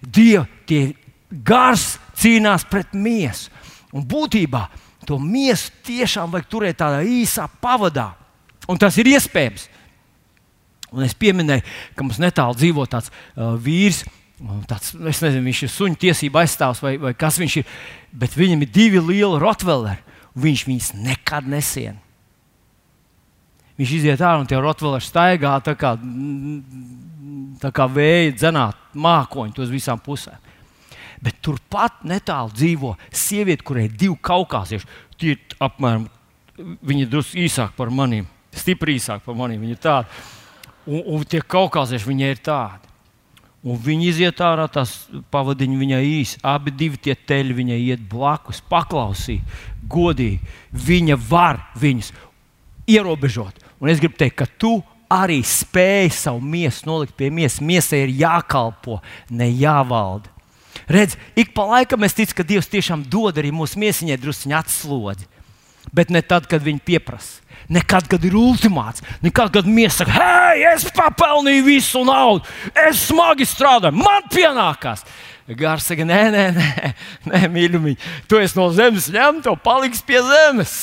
Dieva tie gars cīnās pret miesu. Un būtībā to miesu tiešām vajag turēt tādā īsā pavadā. Un tas ir iespējams. Un es pieminēju, ka mums netālu dzīvo tāds uh, vīrs. Tāds, es nezinu, viņš ir suņu tiesību aizstāvs vai, vai kas viņš ir. Bet viņam ir divi lieli rotveleri, viņš viņus nekad nesien. Viņš iziet ārā un tie rotveleri staigā tā kā, tā kā vēja dzenāt mākoņi uz visām pusēm. Bet turpat netālu dzīvo sieviete, kurai ir divi kaukāzieši. Tie ir apmēram, viņi drusku īsāki par maniem, stipri īsāki par maniem. Viņi ir tādi. Un, un tie kaukāzieši viņai ir tādi. Un viņi iziet ārā, tās pavadiņas viņai īsi. Abi divi tie teļi viņai iet blakus, paklausīt, godīgi. Viņa var viņus ierobežot. Un es gribu teikt, ka tu arī spēj savu miesu nolikt pie miesas. Miesai ir jākalpo, ne jāvalda. Redz, ik pa laikam es ticu, ka Dievs tiešām dod arī mūsu miesiņai druskuļi atslodzi. Bet ne tad, kad viņi pieprasa. Nekad, kad ir ultimāts, nekad, kad miesa saka, hei, es papelnīju visu naudu, es smagi strādāju, man pienākās. Gars saka, nē, nē, nē, nē mīļumiņ, tu esi no zemes ņemts, tev paliks pie zemes.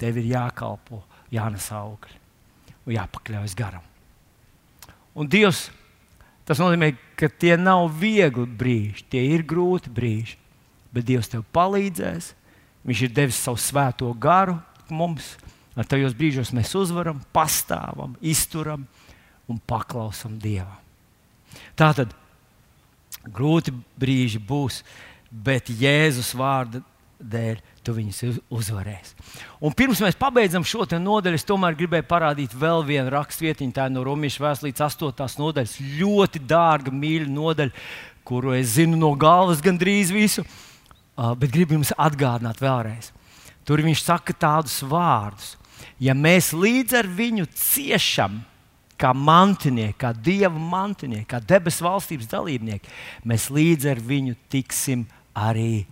Tev ir jākalpo, jānes augļi un jāpakļaujas garam. Un Dievs Tas nozīmē, ka tie nav viegli brīži, tie ir grūti brīži. Bet Dievs tev palīdzēs. Viņš ir devis savu svēto garu mums. Ar tajos brīžos mēs uzvaram, pastāvam, izturam un paklausam Dievam. Tā tad grūti brīži būs, bet Jēzus vārda dēļ tu viņus uzvarēsi. Un pirms mēs pabeidzam šo nodaļu, es tomēr gribēju parādīt vēl vienu rakstvietiņu, tā ir no Romas vēstures 8. nodaļas. Ļoti dārga, mīļa nodaļa, kuru es zinu no galvas gandrīz visu, bet gribu jums atgādināt vēlreiz. Tur viņš saka tādus vārdus: Ja mēs līdz ar viņu ciešam, kā mantinieki, kā dieva mantinieki, kā debesu valstības dalībnieki, mēs līdz ar viņu tiksim arī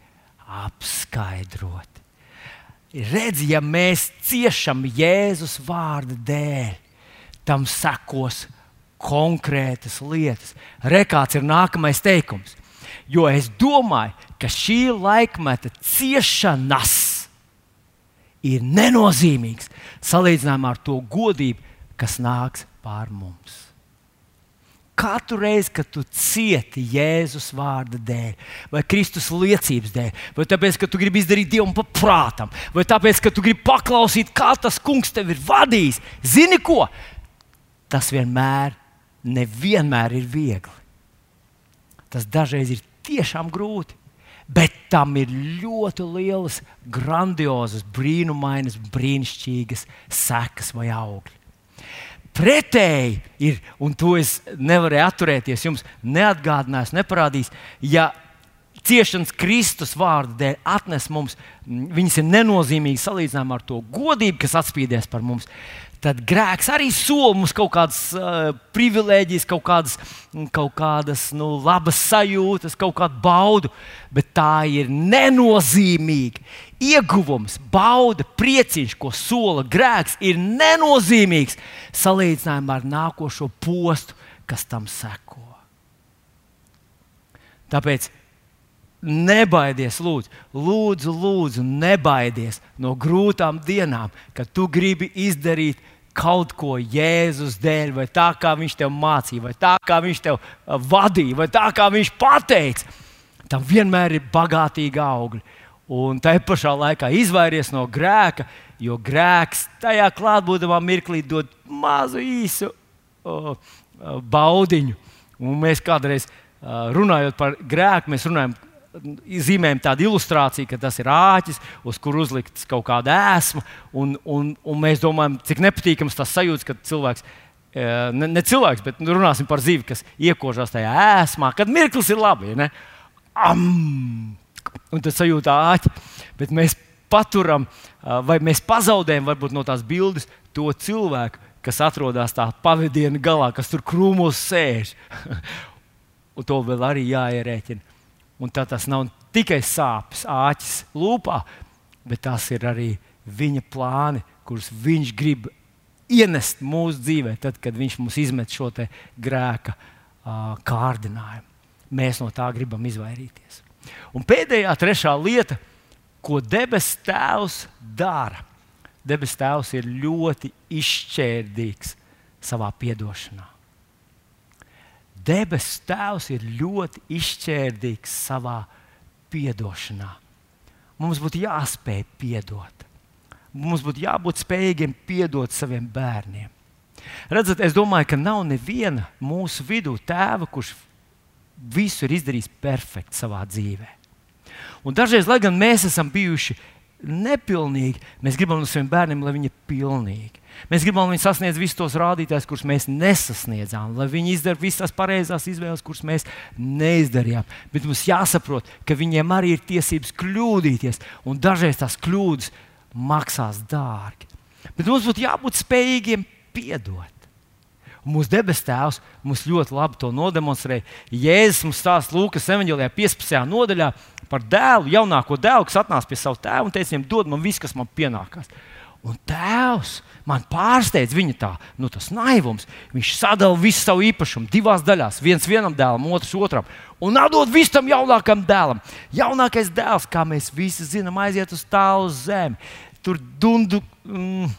apskaidrot. Redz, ja mēs ciešam Jēzus vārda dēļ, tam sekos konkrētas lietas. Rekāds ir nākamais teikums. Jo es domāju, ka šī laikmeta ciešanas ir nenozīmīgs salīdzinājumā ar to godību, kas nāks pār mums. Katru reizi, kad tu cieti Jēzus vārda dēļ, vai Kristus liecības dēļ, vai tāpēc, ka tu gribi izdarīt Dievam paprātam, vai tāpēc, ka tu gribi paklausīt, kā tas kungs tevi ir vadījis, zini ko? Tas vienmēr, nevienmēr ir viegli. Tas dažreiz ir tiešām grūti, bet tam ir ļoti lielas, grandiozas, brīnumainas, brīnišķīgas sekas vai augļi pretēji ir, un to es nevarēju atturēties, jums neatgādinās, neparādīs. Ja ciešanas Kristus vārda dēļ atnes mums, viņas ir nenozīmīgas salīdzinājumā ar to godību, kas atspīdēs par mums. Tad grēks arī sola mums kaut kādas uh, privilēģijas, kaut kādas, kaut kādas nu, labas sajūtas, kaut kādu baudu, bet tā ir nenozīmīga. Ieguvums, bauda, prieciņš, ko sola grēks, ir nenozīmīgs salīdzinājumā ar nākošo postu, kas tam seko. Tāpēc Nebaidies, lūdzu, lūdzu, lūdzu, nebaidies no grūtām dienām, kad tu gribi izdarīt kaut ko Jēzus dēļ, vai tā kā viņš tev mācīja, vai tā kā viņš tev vadīja, vai tā kā viņš pateica. Tam vienmēr ir bagātīgi augļi. Un tā pašā laikā izvairies no grēka, jo grēks tajā klātbūtnē mirklī dod mazu īsu uh, baudiņu. Un mēs kādreiz runājot par grēku, mēs runājam zīmējam tādu ilustrāciju, ka tas ir āķis, uz kur uzlikts kaut kāda ēsma. Un, un, un mēs domājam, cik nepatīkams tas sajūta, kad cilvēks. E, ne, ne cilvēks, bet nu, runāsim par zivi, kas iekožās tajā ēsmā, kad mirklis ir labi. Ja Am! Un tas sajūta āķi. Bet mēs paturam, vai mēs pazaudējam varbūt, no tās bildes to cilvēku, kas atrodas tā pavadiena galā, kas tur krūmos sēž. un to vēl arī jāierēķina. Un tā tas nav tikai sāpes, āķis lūpā, bet tas ir arī viņa plāni, kurus viņš grib ienest mūsu dzīvē, tad, kad viņš mums izmet šo grēka uh, kārdinājumu. Mēs no tā gribam izvairīties. Un pēdējā, trešā lieta, ko debesu Tēvs dara. Debesu Tēvs ir ļoti izšķērdīgs savā atdošanā debesu Tēvs ir ļoti izšķērdīgs savā piedošanā. Mums būtu jāspēj piedot. Mums būtu jābūt spējīgiem piedot saviem bērniem. Redzat, es domāju, ka nav neviena mūsu vidū tēva, kurš visu ir izdarījis perfekti savā dzīvē. Un dažreiz, lai gan mēs esam bijuši nepilnīgi, mēs gribam no saviem bērniem, lai viņi ir pilnīgi. Mēs gribam, lai viņi sasniedz visus tos rādītājus, kurus mēs nesasniedzām, lai viņi izdara visas tās pareizās izvēles, kuras mēs neizdarījām. Bet mums jāsaprot, ka viņiem arī ir tiesības kļūdīties, un dažreiz tās kļūdas maksās dārgi. Bet mums būtu jābūt spējīgiem piedot. Un mūsu debes Tēvs mums ļoti labi to nodemonstrēja. Jēzus mums stāsta Lūkas 15. nodaļā par dēlu, jaunāko dēlu, kas atnāca pie sava tēva un teica, viņam dod man viss, kas man pienākās. Un tēvs man pārsteidz viņa tā, nu, tas naivums. Viņš sadala visu savu īpašumu divās daļās. viens vienam dēlam, otrs otram. Un atdod visu tam jaunākam dēlam. Jaunākais dēls, kā mēs visi zinām, aiziet uz tālu zemi. Tur dundu. Mm,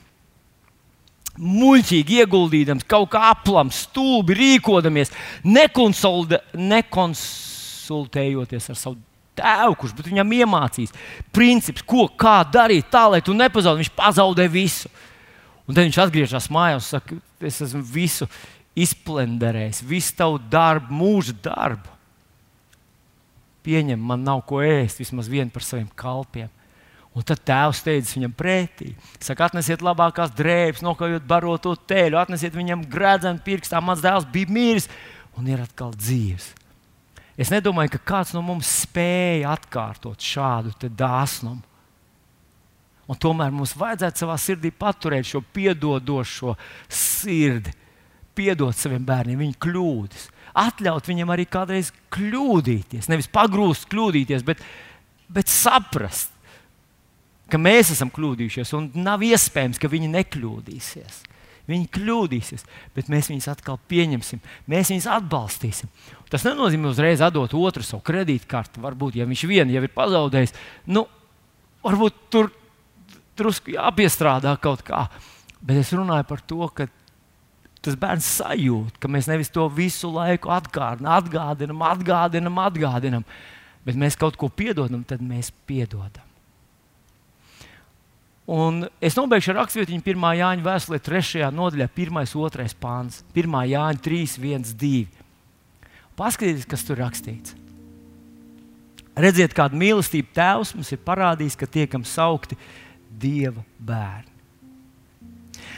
Muļķīgi ieguldījams, kaut kā aplams, stulbi rīkodamies, nekonsultējoties ar savu tēvu, kurš viņam iemācīs principus, ko kā darīt tā, lai tu nepazaudētu. Viņš pazaudē visu. Un tad viņš atgriežas mājās un saka, es esmu visu izplenderējis, visu tavu darbu, mūža darbu. Pieņem, man nav ko ēst, vismaz vienu par saviem kalpiem. Un tad tēvs teica viņam pretī, saka, atnesiet labākās drēbes, nokājot baroto teļu, atnesiet viņam grēdzenu pirkstā, mans dēls bija miris un ir atkal dzīves. Es nedomāju, ka kāds no mums spēja atkārtot šādu dāsnumu. Un tomēr mums vajadzētu savā sirdī paturēt šo piedodošo sirdi, piedot saviem bērniem viņu kļūdas, atļaut viņiem arī kādreiz kļūdīties. Nevis pagrūst, kļūdīties, bet, bet saprast, ka mēs esam kļūdījušies un nav iespējams, ka viņi nekļūdīsies. Viņi kļūdīsies, bet mēs viņus atkal pieņemsim, mēs viņus atbalstīsim. Tas nenozīmē uzreiz atdot otru savu kredītkarti. Varbūt, ja viņš vienu jau ir pazaudējis, nu, varbūt tur drusku jāpiestrādā kaut kā. Bet es runāju par to, ka tas bērns sajūt, ka mēs nevis to visu laiku atgādinām, atgādinām, atgādinām, atgādinām, bet mēs kaut ko piedodam, tad mēs piedodam. Un es nobeigšu ar rakstvietiņu 1. Jāņa vēstulē, 3. nodaļā, 1. un 2. pāns. 1. Jāņa 3, 1, 2. Paskatieties, kas tur rakstīts. Redziet, kāda mīlestība Tēvs mums ir parādījis, ka tiekam saukti Dieva bērni.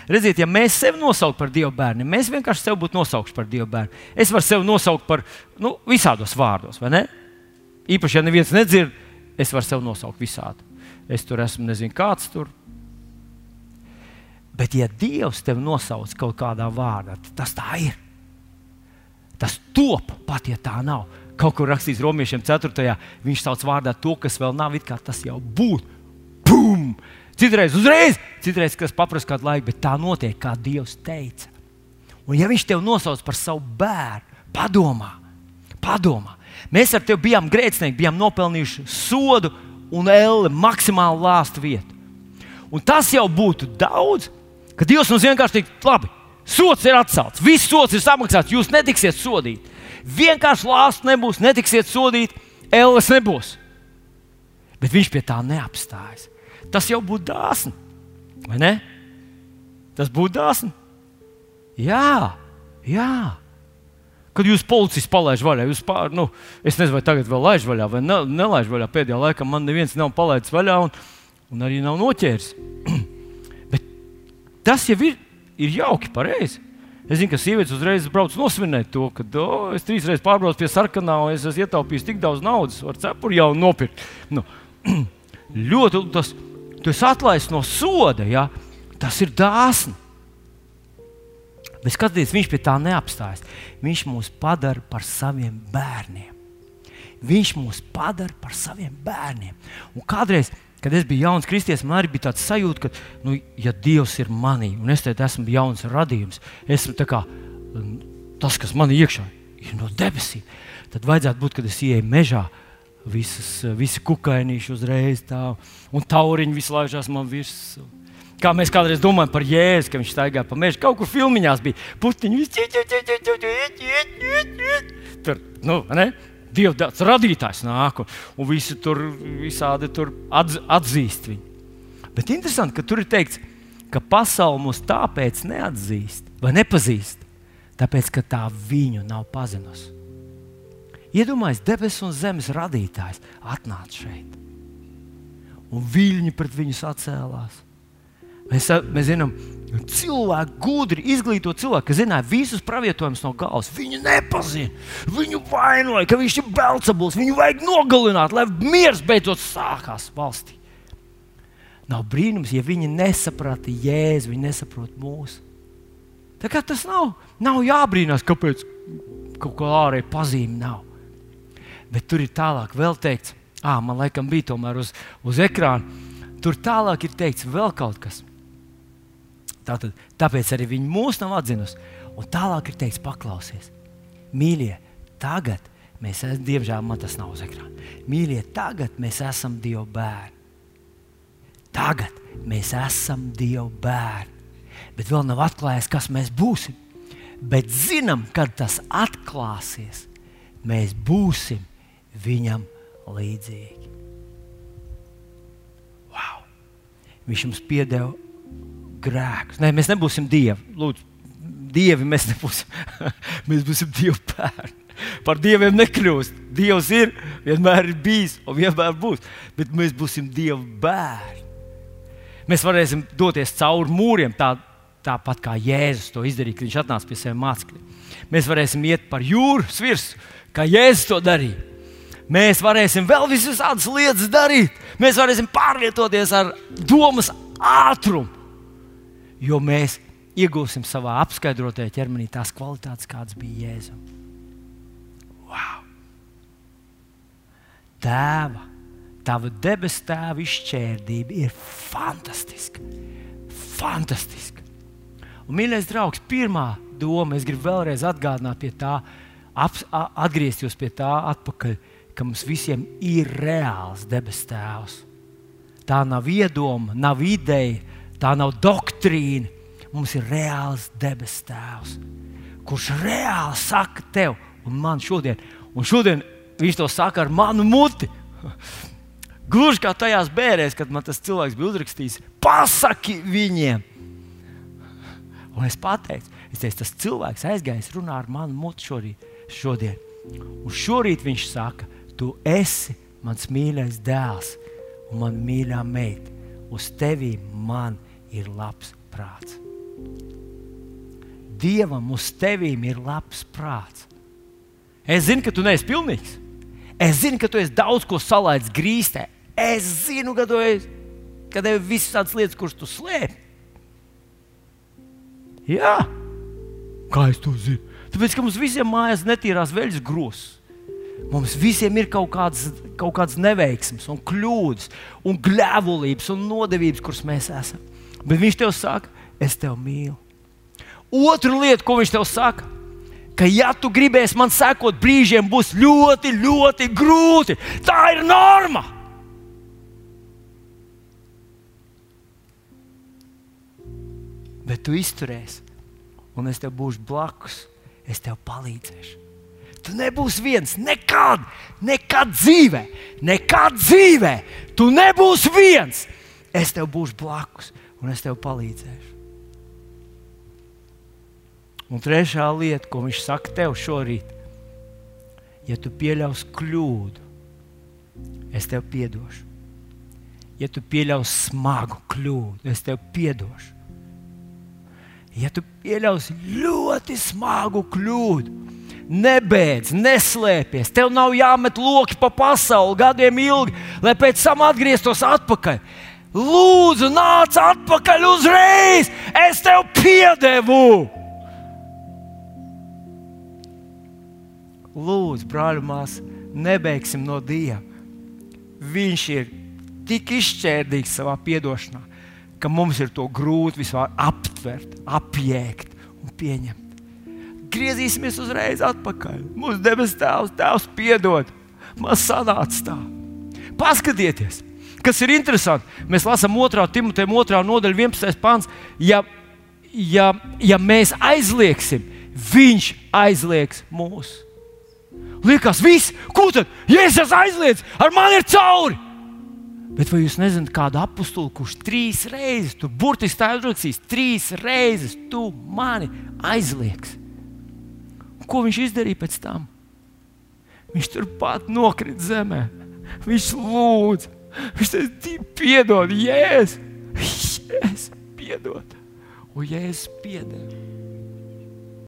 Redziet, ja mēs sevi nosaucam par Dieva bērnu, mēs vienkārši sevi būtu nosaukuši par Dieva bērnu. Es varu sevi nosaukt par nu, visādos vārdos, vai ne? Īpaši, ja neviens nedzird, es varu sev nosaukt visādi. Es tur esmu, nezinu, kāds tur. Bet, ja Dievs tevi nosauc kaut kādā vārdā, tad tas tā ir. Tas top, pat ja tā nav. Kaut kur rakstīts Romiešiem 4. Viņš sauc vārdā to, kas vēl nav, it kā tas jau būtu. Pum! Citreiz uzreiz, citreiz, kas paprasa kādu laiku, bet tā notiek, kā Dievs teica. Un ja Viņš tevi nosauc par savu bērnu, padomā, padomā. Mēs ar tevi bijām grēcinieki, bijām nopelnījuši sodu un elle maksimāli lāstu vietu. Un tas jau būtu daudz, ka Dievs mums vienkārši teikt, labi, sots ir atcelts, viss sots ir samaksāts, jūs netiksiet sodīti. Vienkārši lāsts nebūs, netiksiet sodīti, elles nebūs. Bet viņš pie tā neapstājas. Tas jau būtu dāsni. Vai ne? Tas būtu dāsni. Jā, jā. Kad jūs policists palaiž vaļā, jūs pār, nu, es nezinu, vai tagad vēl laiž vaļā vai ne, nelaiž vaļā. Pēdējā laikā man neviens nav palaidis vaļā un, un arī nav noķēris. Bet tas jau ir, ir jauki, pareizi. Es zinu, ka sievietes uzreiz brauc nosvinēt to, ka oh, es trīs reizes pārbraucu pie sarkanā, un es esmu ietaupījis tik daudz naudas, var cepuri jau nopirkt. Nu, ļoti tas esi atlaists no soda, ja? tas ir dāsni. Bet skatoties, viņš pie tā neapstājas. Viņš mūs padara par saviem bērniem. Viņš mūs padara par saviem bērniem. Un kādreiz, kad es biju jauns kristietis, man arī bija tāds sajūta, ka, nu, ja Dievs ir manī, un es te esmu jauns radījums, esmu kā, tas, kas man iekšā ir no debesīm, tad vajadzētu būt, kad es ieeju mežā visas, visi kukainīši uzreiz tā, un tauriņi visu laižās man virsū. Kā mēs kādreiz domājam par jēzu, ka viņš staigā pa mežu. Kaut kur filmiņās bija putekļi. Tur, nu, ne? Dievs radītājs nāk, un visi tur visādi tur atz, atzīst viņu. Bet interesanti, ka tur ir teikts, ka pasaule mūs tāpēc neatzīst vai nepazīst, tāpēc ka tā viņu nav pazinusi. Iedomājieties, debesu un zemes radītājs atnāca šeit. Un viļņi pret viņu sacēlās. Mēs, mēs zinām, cilvēki, gudri, izglītoti cilvēki, kas zināja visus pravietojumus no galvas. Viņu nepazina. Viņu vainoja, ka viņš ir belcebuls. Viņu vajag nogalināt, lai miers beidzot sākās valstī. Nav brīnums, ja viņi nesaprata jēzu, viņi nesaprot mūsu. Tā kā tas nav, nav jābrīnās, kāpēc kaut kā ārēji pazīme nav bet tur ir tālāk vēl teikts, ah, man laikam bija tomēr uz, uz ekrāna. Tur tālāk ir teikts vēl kaut kas. Tātad, tāpēc arī viņi mūs nav atzinusi. Un tālāk ir teikts, paklausies, mīļie, tagad mēs esam, diemžēl man tas nav uz ekrāna. Mīļie, tagad mēs esam Dieva bērni. Tagad mēs esam Dieva bērni. Bet vēl nav atklājies, kas mēs būsim. Bet zinām, kad tas atklāsies, mēs būsim viņam līdzīgi. Wow. Viņš mums piedeva grēkus. Nē, mēs nebūsim dievi. Lūdzu, dievi mēs nebūsim. mēs būsim dievu bērni. Par dieviem nekļūst. Dievs ir, vienmēr ir bijis un vienmēr būs. Bet mēs būsim dievu bērni. Mēs varēsim doties cauri mūriem, tā, tāpat kā Jēzus to izdarīja, kad viņš atnāca pie saviem mācekļiem. Mēs varēsim iet par jūras virsmu, kā Jēzus to darīja mēs varēsim vēl visādas lietas darīt. Mēs varēsim pārvietoties ar domas ātrumu, jo mēs iegūsim savā apskaidrotajā ķermenī tās kvalitātes, kādas bija Jēzus. Wow! Tēva, tava debesu tēva izšķērdība ir fantastiska. Fantastiska. Un, mīļais draugs, pirmā doma, es gribu vēlreiz atgādināt pie tā, ap, atgriezties pie tā atpakaļ ka mums visiem ir reāls debes tēvs. Tā nav iedoma, nav ideja, tā nav doktrīna. Mums ir reāls debes tēvs, kurš reāli saka tev un man šodien, un šodien viņš to saka ar manu muti. Gluži kā tajās bērēs, kad man tas cilvēks bija uzrakstījis, pasaki viņiem. Un es pateicu, es teicu, tas cilvēks aizgājis runā ar manu muti šorīt, šodien. Un šorīt viņš saka, Tu esi mans mīļais dēls un man mīļā meita. Uz tevi man ir labs prāts. Dievam uz tevīm ir labs prāts. Es zinu, ka tu neesi pilnīgs. Es zinu, ka tu esi daudz ko salaidis grīstē. Es zinu, ka tu esi, ka tev ir visas tādas lietas, kuras tu slēpi. Jā, kā es to zinu? Tāpēc, ka mums visiem mājās netīrās veļas grūs. Mums visiem ir kaut kādas, kaut kādas neveiksmes, un kļūdas, un gļēvulības un nodevības, kuras mēs esam. Bet viņš tev saka, es tevi mīlu. Otra lieta, ko viņš tev saka, ka, ja tu gribēsi man sekot, brīžiem būs ļoti, ļoti grūti. Tā ir norma. Bet tu izturēsi, un es tev būšu blakus, es tev palīdzēšu. Tu nebūsi viens, nekad, nekad dzīvē, nekad dzīvē. Tu nebūsi viens. Es tev būšu blakus un es tev palīdzēšu. Un trešā lieta, ko viņš saka tev šorīt, ja tu pieļaus kļūdu, es tev piedošu. Ja tu pieļaus smagu kļūdu, es tev piedošu. Ja tu pieļaus ļoti smagu kļūdu, nebeidz, neslēpies. Tev nav jāmet loki pa pasauli gadiem ilgi, lai pēc tam atgrieztos atpakaļ. Lūdzu, nāc atpakaļ uzreiz! Es tev piedevu! Lūdzu, brāļi, māsas, nebeigsim no Dieva. Viņš ir tik izšķērdīgs savā atdošanā, ka mums ir to grūti vispār aptvert, apjēgt un pieņemt. Griezīsimies uzreiz atpakaļ. Mūsu debes Tēvs, Tēvs, piedod. Man sanāca tā. Paskatieties, kas ir interesanti. Mēs lasām 2. Timoteja 2. nodaļu, 11. pāns. Ja, ja, ja mēs aizliegsim, viņš aizliegs mūsu. Liekas, viss, ko tad? Jēzus aizliedz, ar mani ir cauri! Bet vai jūs nezināt, kādu apakstu, kurš trīs reizes, tur burtiski tā uzrakstīs, trīs reizes tu mani aizliegs? Un ko viņš izdarīja pēc tam? Viņš turpat nokrita zemē. Viņš lūdza, viņš teica, piedod, jēzus, jēzus, piedod. Un jēzus piedod.